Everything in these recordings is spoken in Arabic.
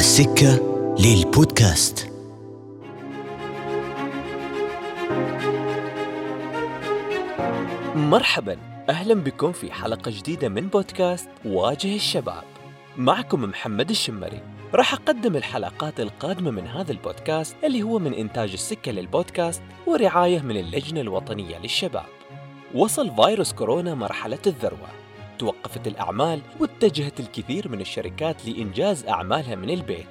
السكة للبودكاست مرحبا أهلا بكم في حلقة جديدة من بودكاست واجه الشباب. معكم محمد الشمري. راح أقدم الحلقات القادمة من هذا البودكاست اللي هو من إنتاج السكة للبودكاست ورعاية من اللجنة الوطنية للشباب. وصل فيروس كورونا مرحلة الذروة. توقفت الأعمال واتجهت الكثير من الشركات لإنجاز أعمالها من البيت.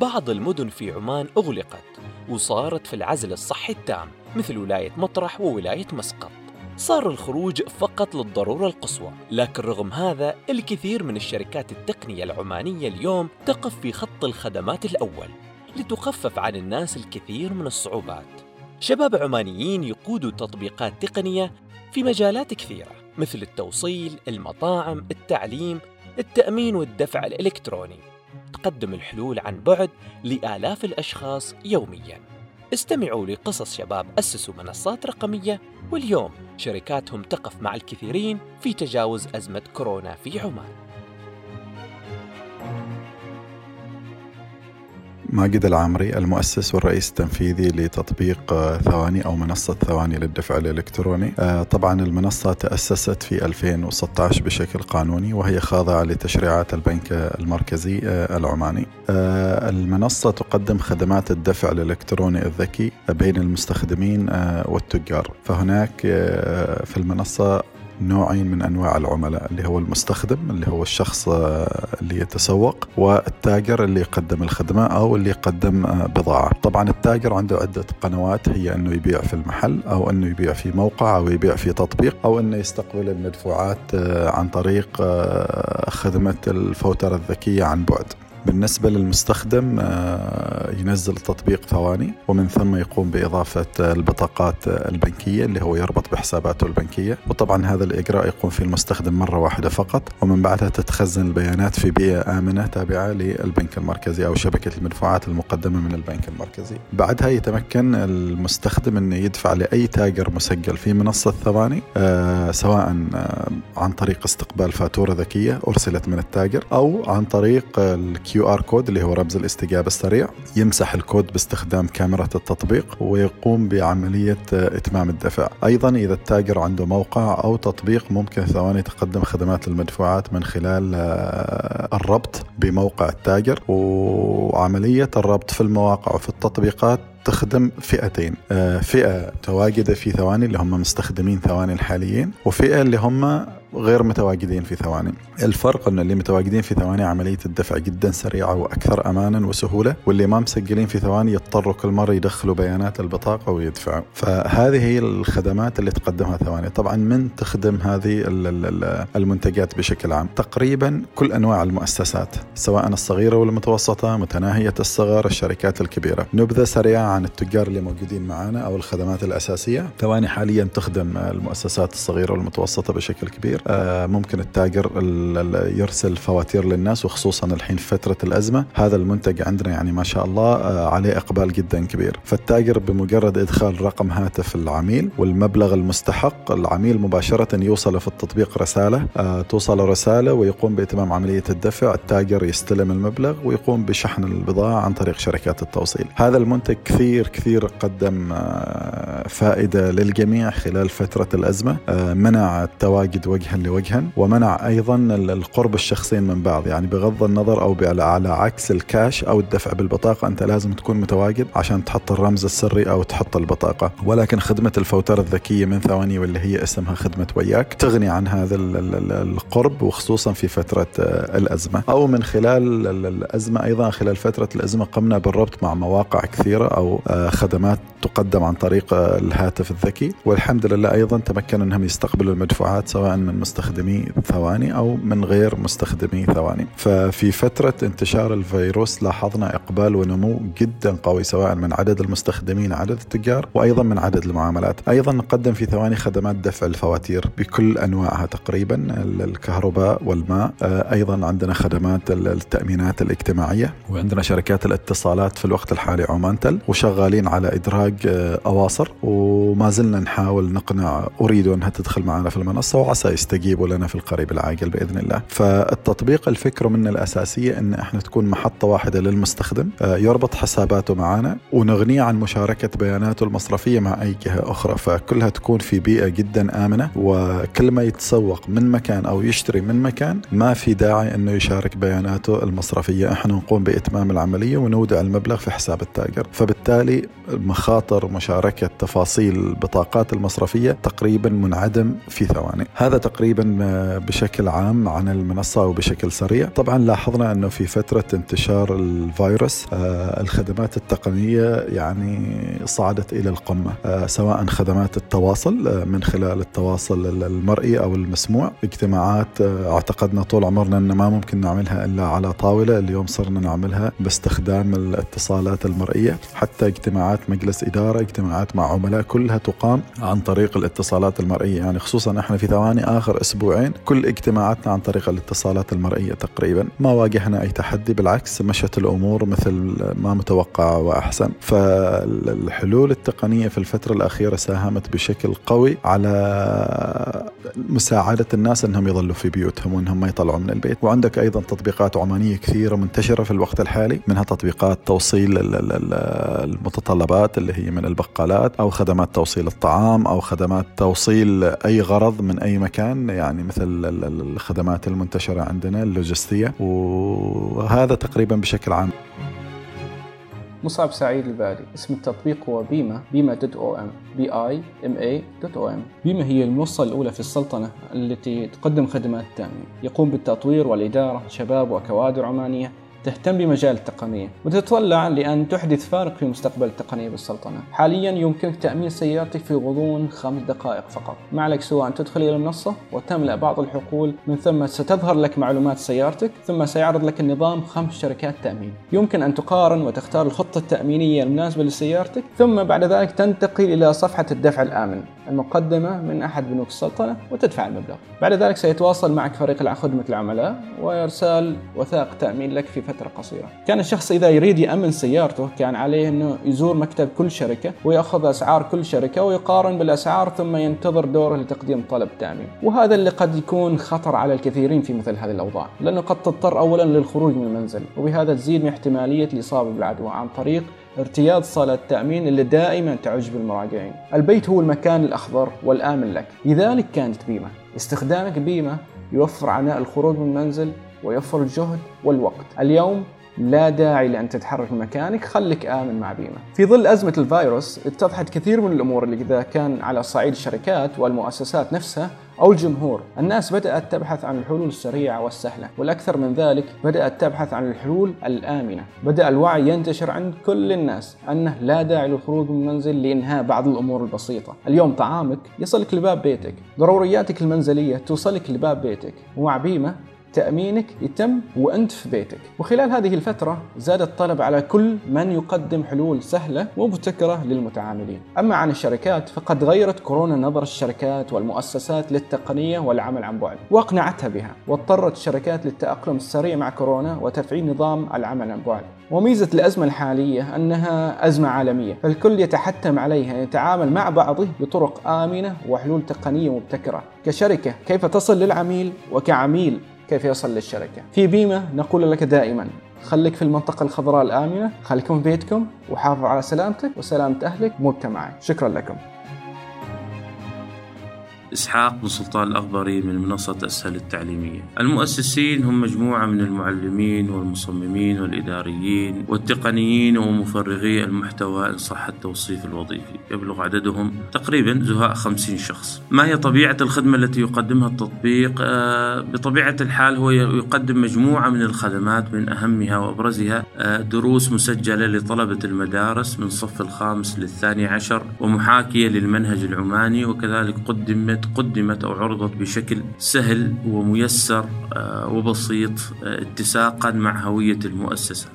بعض المدن في عمان أغلقت وصارت في العزل الصحي التام مثل ولاية مطرح وولاية مسقط. صار الخروج فقط للضرورة القصوى لكن رغم هذا الكثير من الشركات التقنية العمانية اليوم تقف في خط الخدمات الأول لتخفف عن الناس الكثير من الصعوبات شباب عمانيين يقودوا تطبيقات تقنية في مجالات كثيرة مثل التوصيل، المطاعم، التعليم، التأمين والدفع الإلكتروني. تقدم الحلول عن بعد لآلاف الأشخاص يومياً. استمعوا لقصص شباب أسسوا منصات رقمية واليوم شركاتهم تقف مع الكثيرين في تجاوز أزمة كورونا في عمان. ماجد العامري المؤسس والرئيس التنفيذي لتطبيق آه، ثواني أو منصة ثواني للدفع الإلكتروني. آه، طبعا المنصة تأسست في 2016 بشكل قانوني وهي خاضعة لتشريعات البنك المركزي آه، العماني. المنصة تقدم خدمات الدفع الإلكتروني الذكي بين المستخدمين والتجار. فهناك في المنصة نوعين من أنواع العملاء اللي هو المستخدم اللي هو الشخص آه، اللي يتسوق والتاجر اللي يقدم الخدمة أو اللي يقدم آه، بضاعة. طبعا التاجر عنده عدة قنوات هي إنه يبيع في المحل أو إنه يبيع في موقع أو يبيع في تطبيق أو إنه يستقبل المدفوعات آه، عن طريق خدمة الفوترة الذكية عن بعد. بالنسبة للمستخدم آه، ينزل تطبيق ثواني ومن ثم يقوم بإضافة البطاقات البنكية اللي هو يربط بحساباته البنكية. وطبعا هذا الإجراء يقوم فيه المستخدم مرة واحدة فقط ومن بعدها تتخزن البيانات في بيئة آمنة تابعة للبنك المركزي أو شبكة المدفوعات المقدمة من البنك المركزي. بعدها يتمكن المستخدم أنه يدفع لأي تاجر مسجل في منصة ثواني آه، سواء آه، عن طريق استقبال فاتورة ذكية أرسلت من التاجر أو عن طريق ال Q QR code اللي هو رمز الاستجابة السريع يمسح الكود باستخدام كاميرا التطبيق ويقوم بعملية إتمام الدفع. أيضا إذا التاجر عنده موقع أو تطبيق ممكن ثواني تقدم خدمات المدفوعات من خلال آه، الربط بموقع التاجر. وعملية الربط في المواقع وفي التطبيقات تخدم فئتين آه، فئة تواجد في ثواني اللي هم مستخدمين ثواني الحاليين وفئة اللي هم غير متواجدين في ثواني. الفرق أن اللي متواجدين في ثواني عملية الدفع جدا سريعة وأكثر أمانا وسهولة واللي ما مسجلين في ثواني يضطروا كل مرة يدخلوا بيانات البطاقة ويدفعوا. فهذه هي الخدمات اللي تقدمها ثواني. طبعا من تخدم هذه المنتجات بشكل عام؟ تقريبا كل أنواع المؤسسات سواء الصغيرة والمتوسطة متناهية الصغر الشركات الكبيرة. نبذة سريعة عن التجار اللي موجودين معنا أو الخدمات الأساسية. ثواني حاليا تخدم المؤسسات الصغيرة والمتوسطة بشكل كبير. ممكن التاجر يرسل فواتير للناس وخصوصا الحين في فترة الأزمة. هذا المنتج عندنا يعني ما شاء الله آه، عليه إقبال جدا كبير. فالتاجر بمجرد إدخال رقم هاتف العميل والمبلغ المستحق العميل مباشرة يوصل في التطبيق رسالة آه، توصل رسالة ويقوم بإتمام عملية الدفع. التاجر يستلم المبلغ ويقوم بشحن البضاعة عن طريق شركات التوصيل. هذا المنتج كثير كثير قدم فائدة للجميع خلال فترة الأزمة منع التواجد وجه وجها لوجها ومنع أيضا القرب الشخصين من بعض يعني بغض النظر أو على عكس الكاش أو الدفع بالبطاقة أنت لازم تكون متواجد عشان تحط الرمز السري أو تحط البطاقة. ولكن خدمة الفوترة الذكية من ثواني واللي هي اسمها خدمة وياك تغني عن هذا القرب وخصوصا في فترة آه، الأزمة. أو من خلال الأزمة أيضا خلال فترة الأزمة قمنا بالربط مع مواقع كثيرة أو آه، خدمات تقدم عن طريق الهاتف الذكي. والحمد لله أيضا تمكنوا أنهم يستقبلوا المدفوعات سواء من مستخدمي ثواني أو من غير مستخدمي ثواني. ففي فترة انتشار الفيروس لاحظنا إقبال ونمو جدا قوي سواء من عدد المستخدمين عدد التجار وأيضا من عدد المعاملات. أيضا نقدم في ثواني خدمات دفع الفواتير بكل أنواعها تقريبا الكهرباء والماء. آه، أيضا عندنا خدمات التأمينات الاجتماعية وعندنا شركات الاتصالات في الوقت الحالي عمانتل وشغالين على ادراج أواصر وما زلنا نحاول نقنع أريد أنها تدخل معنا في المنصة وعسى يستجيبوا لنا في القريب العاجل بإذن الله. فالتطبيق الفكرة منه الأساسية أن إحنا تكون محطة واحدة للمستخدم يربط حساباته معنا ونغنيه عن مشاركة بياناته المصرفية مع أي جهة أخرى. فكلها تكون في بيئة جدا آمنة وكل ما يتسوق من مكان أو يشتري من مكان ما في داعي أنه يشارك بياناته المصرفية. إحنا نقوم بإتمام العملية ونودع المبلغ في حساب التاجر. فبالتالي مخاطر مشاركة تفاصيل البطاقات المصرفية تقريبا منعدم في ثواني. هذا تقريبا بشكل عام عن المنصة وبشكل سريع. طبعا لاحظنا أنه في فترة انتشار الفيروس آه، الخدمات التقنية يعني صعدت إلى القمة آه، سواء خدمات التواصل آه، من خلال التواصل المرئي أو المسموع. اجتماعات اعتقدنا طول عمرنا أن ما ممكن نعملها إلا على طاولة. اليوم صرنا نعملها باستخدام الاتصالات المرئية. حتى اجتماعات مجلس إدارة اجتماعات مع عملاء كلها تقام عن طريق الاتصالات المرئية. يعني خصوصا إحنا في ثواني آخر أسبوعين كل اجتماعاتنا عن طريق الاتصالات المرئية تقريبا. ما واجهنا أي تحدي بالعكس مشت الأمور مثل ما متوقع وأحسن. فالحلول التقنية في الفترة الأخيرة ساهمت بشكل قوي على مساعدة الناس أنهم يظلوا في بيوتهم وأنهم ما يطلعوا من البيت. وعندك أيضا تطبيقات عمانية كثيرة منتشرة في الوقت الحالي منها تطبيقات توصيل المتطلبات اللي هي من البقالات أو خدمات توصيل الطعام أو خدمات توصيل أي غرض من أي مكان يعني مثل الخدمات المنتشرة عندنا اللوجستية وهذا تقريبا بشكل عام. مصعب سعيد البالي اسم التطبيق هو بيما بيما dot OM B I M A dot OM. بيما هي المنصة الأولى في السلطنة التي تقدم خدمات التأمين يقوم بالتطوير والإدارة شباب وكوادر عمانية تهتم بمجال التقنية وتتطلع لأن تحدث فارق في مستقبل التقنية بالسلطنة. حاليا يمكنك تأمين سيارتك في غضون خمس دقائق فقط. ما عليك سوى أن تدخل إلى المنصة وتملأ بعض الحقول من ثم ستظهر لك معلومات سيارتك ثم سيعرض لك النظام خمس شركات تأمين. يمكن أن تقارن وتختار الخطة التأمينية المناسبة لسيارتك ثم بعد ذلك تنتقل إلى صفحة الدفع الآمن. المقدمة من أحد بنوك السلطنة وتدفع المبلغ. بعد ذلك سيتواصل معك فريق خدمة العملاء وإرسال وثائق تأمين لك في فترة قصيرة. كان الشخص إذا يريد يأمن سيارته كان عليه أنه يزور مكتب كل شركة ويأخذ أسعار كل شركة ويقارن بالأسعار ثم ينتظر دوره لتقديم طلب تأمين وهذا اللي قد يكون خطر على الكثيرين في مثل هذه الأوضاع. لأنه قد تضطر أولا للخروج من المنزل وبهذا تزيد من احتمالية الإصابة بالعدوى عن طريق ارتياض صالة التأمين اللي دائما تعج بالمراجعين. البيت هو المكان الأخضر والآمن لك. لذلك كانت بيمة. استخدامك بيمة يوفر عناء الخروج من المنزل ويوفر الجهد والوقت. اليوم لا داعي لأن تتحرك من مكانك خليك آمن مع بيمة. في ظل أزمة الفيروس اتضحت كثير من الأمور اللي إذا كان على صعيد الشركات والمؤسسات نفسها أو الجمهور. الناس بدأت تبحث عن الحلول السريعة والسهلة والأكثر من ذلك بدأت تبحث عن الحلول الآمنة. بدأ الوعي ينتشر عند كل الناس أنه لا داعي للخروج من المنزل لإنهاء بعض الأمور البسيطة. اليوم طعامك يصلك لباب بيتك ضرورياتك المنزلية توصلك لباب بيتك. ومع بيمة تأمينك يتم وأنت في بيتك. وخلال هذه الفترة زاد الطلب على كل من يقدم حلول سهلة ومبتكرة للمتعاملين. أما عن الشركات فقد غيرت كورونا نظر الشركات والمؤسسات للتقنية والعمل عن بعد وأقنعتها بها واضطرت الشركات للتأقلم السريع مع كورونا وتفعيل نظام العمل عن بعد. وميزة الأزمة الحالية أنها أزمة عالمية. فالكل يتحتم عليها يتعامل مع بعضه بطرق آمنة وحلول تقنية مبتكرة. كشركة كيف تصل للعميل؟ وكعميل كيف يصل للشركة. في بيمة نقول لك دائما خليك في المنطقة الخضراء الآمنة خليكم في بيتكم وحافظوا على سلامتك وسلامة أهلك ومجتمعك شكرا لكم. إسحاق بن سلطان الأخضري من منصة أسهل التعليمية. المؤسسين هم مجموعة من المعلمين والمصممين والإداريين والتقنيين ومفرغي المحتوى إن صح التوصيف الوظيفي. يبلغ عددهم تقريبا زهاء خمسين شخص. ما هي طبيعة الخدمة التي يقدمها التطبيق؟ آه، بطبيعة الحال هو يقدم مجموعة من الخدمات من أهمها وأبرزها آه، دروس مسجلة لطلبة المدارس من صف الخامس للثاني عشر ومحاكية للمنهج العماني وكذلك قدمت قدمت أو عرضت بشكل سهل وميسر آه، وبسيط آه، اتساقا مع هوية المؤسسة.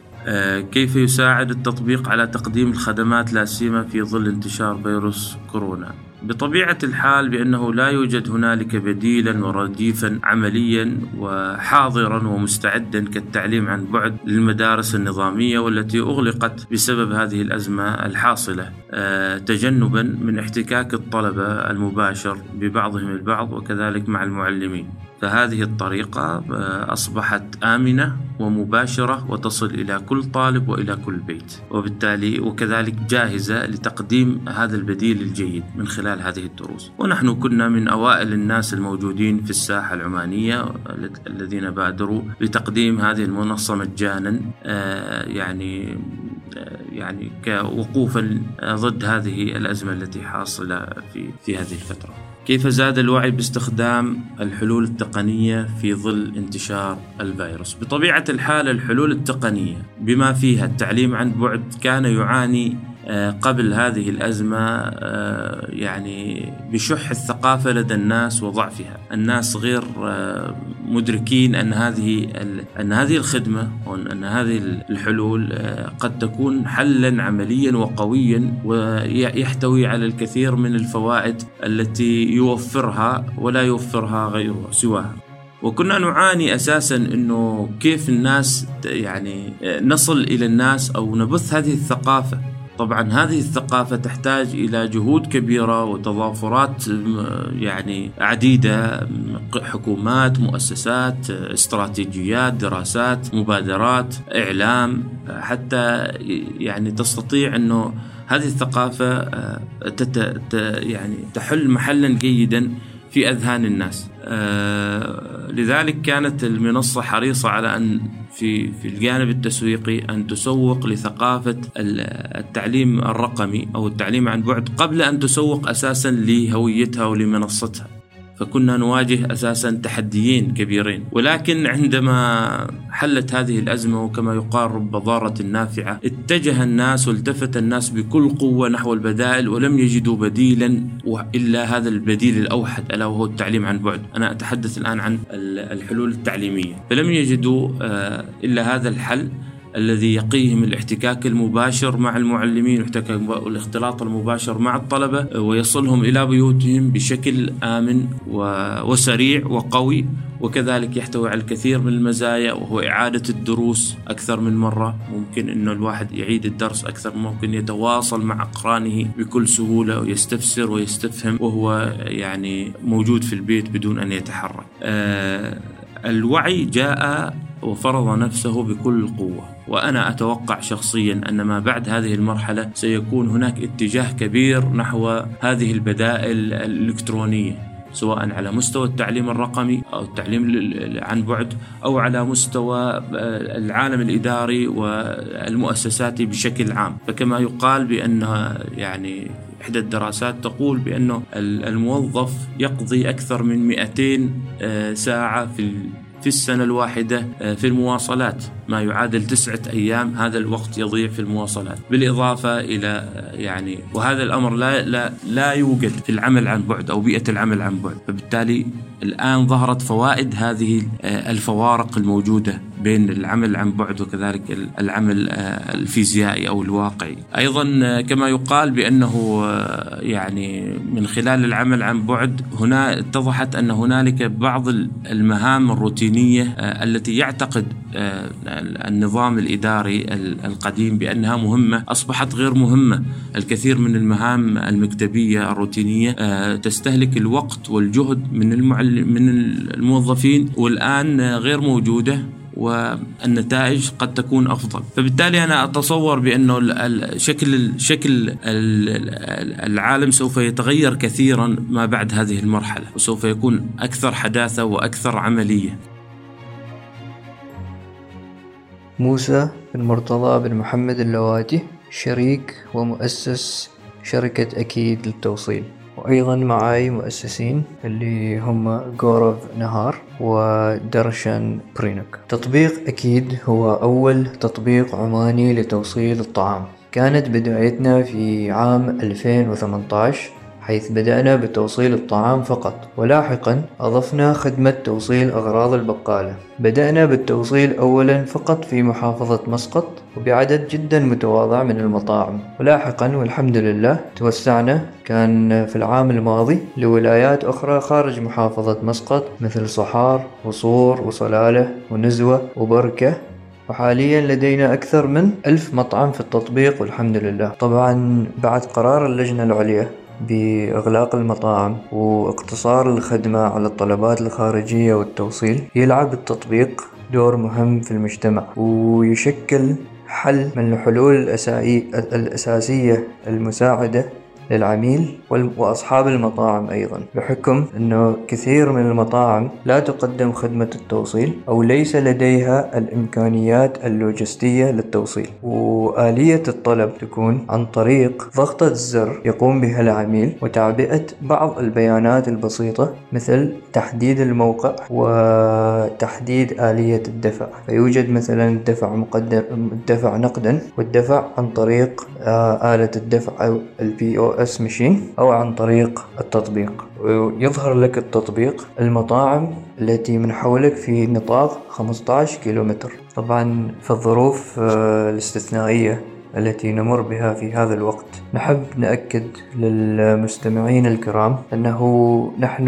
كيف يساعد التطبيق على تقديم الخدمات لا سيما في ظل انتشار فيروس كورونا؟ بطبيعة الحال بأنه لا يوجد هنالك بديلا ورديفا عمليا وحاضرا ومستعدا كالتعليم عن بعد للمدارس النظامية والتي أغلقت بسبب هذه الأزمة الحاصلة. آه، تجنبا من احتكاك الطلبة المباشر ببعضهم البعض وكذلك مع المعلمين. فهذه الطريقة آه، أصبحت آمنة ومباشرة وتصل إلى كل طالب وإلى كل بيت. وبالتالي وكذلك جاهزة لتقديم هذا البديل الجيد من خلال هذه الدروس. ونحن كنا من أوائل الناس الموجودين في الساحة العمانية الذين بادروا بتقديم هذه المنصة مجانا آه، يعني آه، يعني كوقوفا ضد هذه الأزمة التي حاصلة في في هذه الفترة. كيف زاد الوعي باستخدام الحلول التقنية في ظل انتشار الفيروس؟ بطبيعة الحال الحلول التقنية بما فيها التعليم عن بعد كان يعاني قبل هذه الأزمة آه، يعني بشح الثقافة لدى الناس وضعفها. الناس غير آه، مدركين أن هذه أن هذه الخدمة وأن هذه الحلول قد تكون حلا عمليا وقويا ويحتوي على الكثير من الفوائد التي يوفرها ولا يوفرها غيرها سواها. وكنا نعاني أساسا إنه كيف الناس يعني نصل إلى الناس أو نبث هذه الثقافة. طبعا هذه الثقافة تحتاج إلى جهود كبيرة وتضافرات يعني عديدة حكومات مؤسسات استراتيجيات دراسات مبادرات إعلام حتى يعني تستطيع أنه هذه الثقافة آه، يعني تحل محلا جيدا في أذهان الناس. آه، لذلك كانت المنصة حريصة على أن في في الجانب التسويقي أن تسوق لثقافة التعليم الرقمي أو التعليم عن بعد قبل أن تسوق أساسا لهويتها ولمنصتها. فكنا نواجه أساسا تحديين كبيرين. ولكن عندما حلت هذه الأزمة وكما يقال رب ضارة نافعة اتجه الناس والتفت الناس بكل قوة نحو البدائل ولم يجدوا بديلا الا هذا البديل الأوحد. ألا وهو التعليم عن بعد. أنا أتحدث الآن عن الحلول التعليمية. فلم يجدوا آه، إلا هذا الحل. الذي يقيهم الاحتكاك المباشر مع المعلمين والاختلاط المباشر مع الطلبة ويصلهم إلى بيوتهم بشكل آمن وسريع وقوي وكذلك يحتوي على الكثير من المزايا وهو إعادة الدروس أكثر من مرة. ممكن أنه الواحد يعيد الدرس أكثر ممكن يتواصل مع أقرانه بكل سهولة ويستفسر ويستفهم وهو يعني موجود في البيت بدون أن يتحرك. آه الوعي جاء وفرض نفسه بكل قوة. وأنا أتوقع شخصيا أن ما بعد هذه المرحلة سيكون هناك اتجاه كبير نحو هذه البدائل الإلكترونية سواء على مستوى التعليم الرقمي أو التعليم عن بعد أو على مستوى آه، العالم الإداري والمؤسساتي بشكل عام. فكما يقال بأن يعني إحدى الدراسات تقول بأنه الموظف يقضي أكثر من 200 آه، ساعة في في السنة الواحدة آه، في المواصلات. ما يعادل تسعة أيام هذا الوقت يضيع في المواصلات. بالإضافة إلى آه، يعني وهذا الأمر لا, لا, لا يوجد في العمل عن بعد أو بيئة العمل عن بعد. فبالتالي الآن ظهرت فوائد هذه آه، الفوارق الموجودة بين العمل عن بعد وكذلك العمل الفيزيائي أو الواقعي. أيضا كما يقال بأنه يعني من خلال العمل عن بعد هنا اتضحت أن هنالك بعض المهام الروتينية الدينية آه، التي يعتقد آه، النظام الإداري القديم بأنها مهمة أصبحت غير مهمة. الكثير من المهام المكتبية الروتينية آه، تستهلك الوقت والجهد من من الموظفين والآن غير موجودة والنتائج قد تكون أفضل. فبالتالي أنا أتصور بأنه شكل شكل العالم سوف يتغير كثيرا ما بعد هذه المرحلة وسوف يكون أكثر حداثة وأكثر عملية. موسى بن مرتضى بن محمد اللواتي شريك ومؤسس شركة أكيد للتوصيل. وأيضا معاي مؤسسين اللي هم غورف نهار ودرشن برينوك تطبيق أكيد هو أول تطبيق عماني لتوصيل الطعام. كانت بدايتنا في عام 2018 حيث بدأنا بتوصيل الطعام فقط. ولاحقا أضفنا خدمة توصيل أغراض البقالة. بدأنا بالتوصيل أولا فقط في محافظة مسقط وبعدد جدا متواضع من المطاعم. ولاحقا والحمد لله توسعنا. كان في العام الماضي لولايات أخرى خارج محافظة مسقط مثل صحار وصور وصلالة ونزوة وبركة. وحاليا لدينا أكثر من ألف مطعم في التطبيق والحمد لله. طبعا بعد قرار اللجنة العليا بإغلاق المطاعم واقتصار الخدمة على الطلبات الخارجية والتوصيل يلعب التطبيق دور مهم في المجتمع ويشكل حل من الحلول الأساسية المساعدة للعميل وأصحاب المطاعم أيضا بحكم أنه كثير من المطاعم لا تقدم خدمة التوصيل أو ليس لديها الإمكانيات اللوجستية للتوصيل. وآلية الطلب تكون عن طريق ضغطة زر يقوم بها العميل وتعبئة بعض البيانات البسيطة مثل تحديد الموقع وتحديد آلية الدفع. فيوجد مثلا الدفع مقدر الدفع نقدا والدفع عن طريق آه، آلة الدفع أو ال POS machine أو عن طريق التطبيق. ويظهر لك التطبيق المطاعم التي من حولك في نطاق 15 كيلومتر. طبعا في الظروف آه، الاستثنائية التي نمر بها في هذا الوقت. نحب نأكد للمستمعين الكرام أنه نحن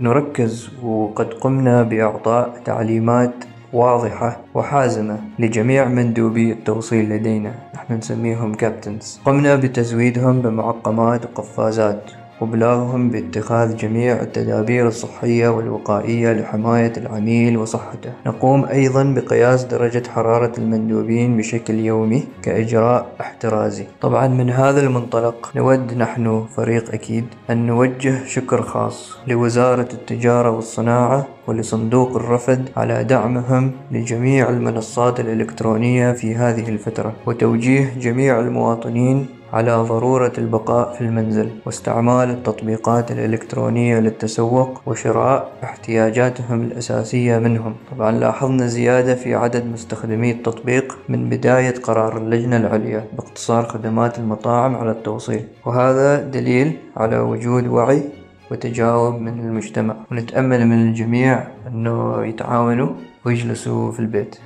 نركز وقد قمنا بإعطاء تعليمات واضحة وحازمة لجميع مندوبي التوصيل لدينا. نسميهم كابتنز قمنا بتزويدهم بمعقمات وقفازات. وبلاغهم باتخاذ جميع التدابير الصحية والوقائية لحماية العميل وصحته. نقوم أيضا بقياس درجة حرارة المندوبين بشكل يومي كإجراء احترازي. طبعا من هذا المنطلق نود نحن فريق أكيد أن نوجه شكر خاص لوزارة التجارة والصناعة ولصندوق الرفد على دعمهم لجميع المنصات الإلكترونية في هذه الفترة وتوجيه جميع المواطنين على ضرورة البقاء في المنزل واستعمال التطبيقات الإلكترونية للتسوق وشراء احتياجاتهم الأساسية منهم. طبعا لاحظنا زيادة في عدد مستخدمي التطبيق من بداية قرار اللجنة العليا باقتصار خدمات المطاعم على التوصيل وهذا دليل على وجود وعي وتجاوب من المجتمع. ونتأمل من الجميع أنه يتعاونوا ويجلسوا في البيت.